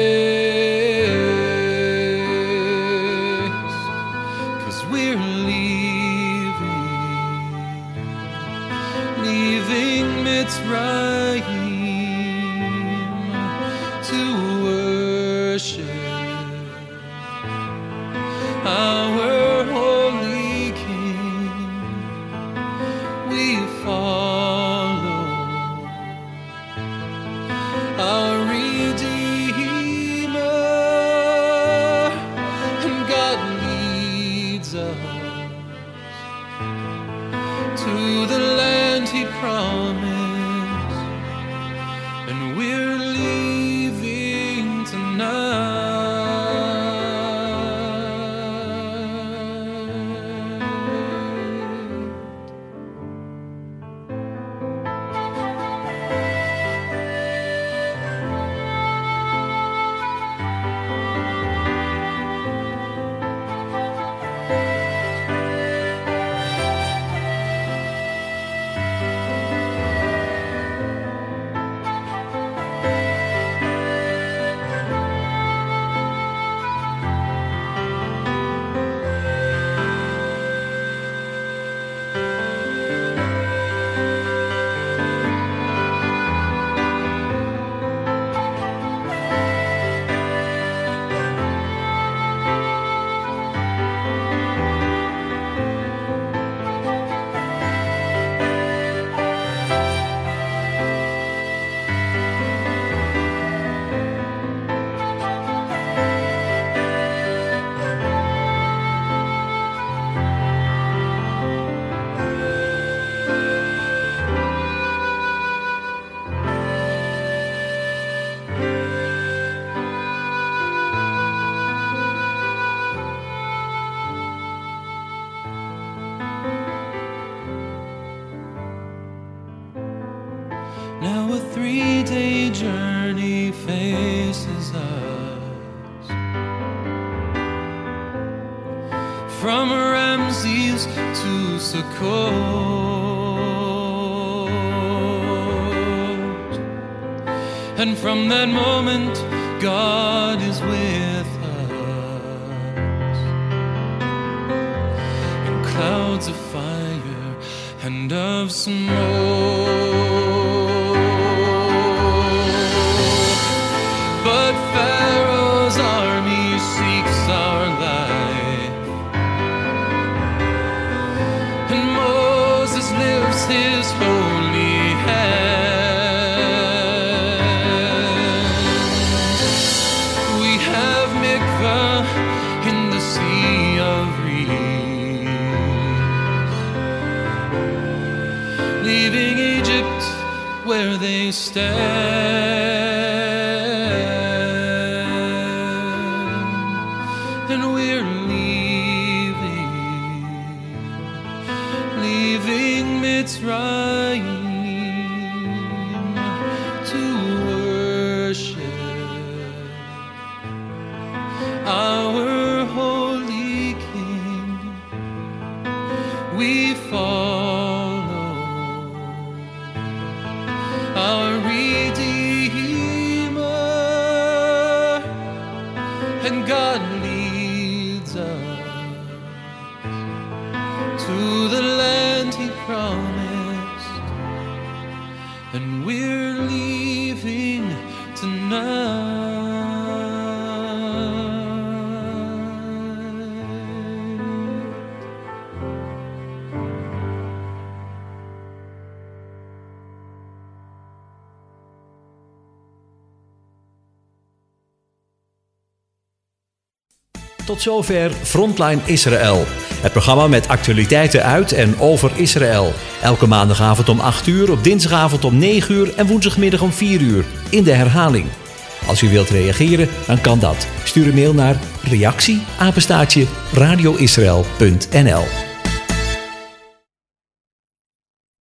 from that moment, God of mikvah in the sea of reeds, leaving Egypt where they stand. Zover Frontline Israël. Het programma met actualiteiten uit en over Israël. Elke maandagavond om 8 uur, op dinsdagavond om 9 uur en woensdagmiddag om 4 uur. In de herhaling. Als u wilt reageren, dan kan dat. Stuur een mail naar reactie radioisrael.nl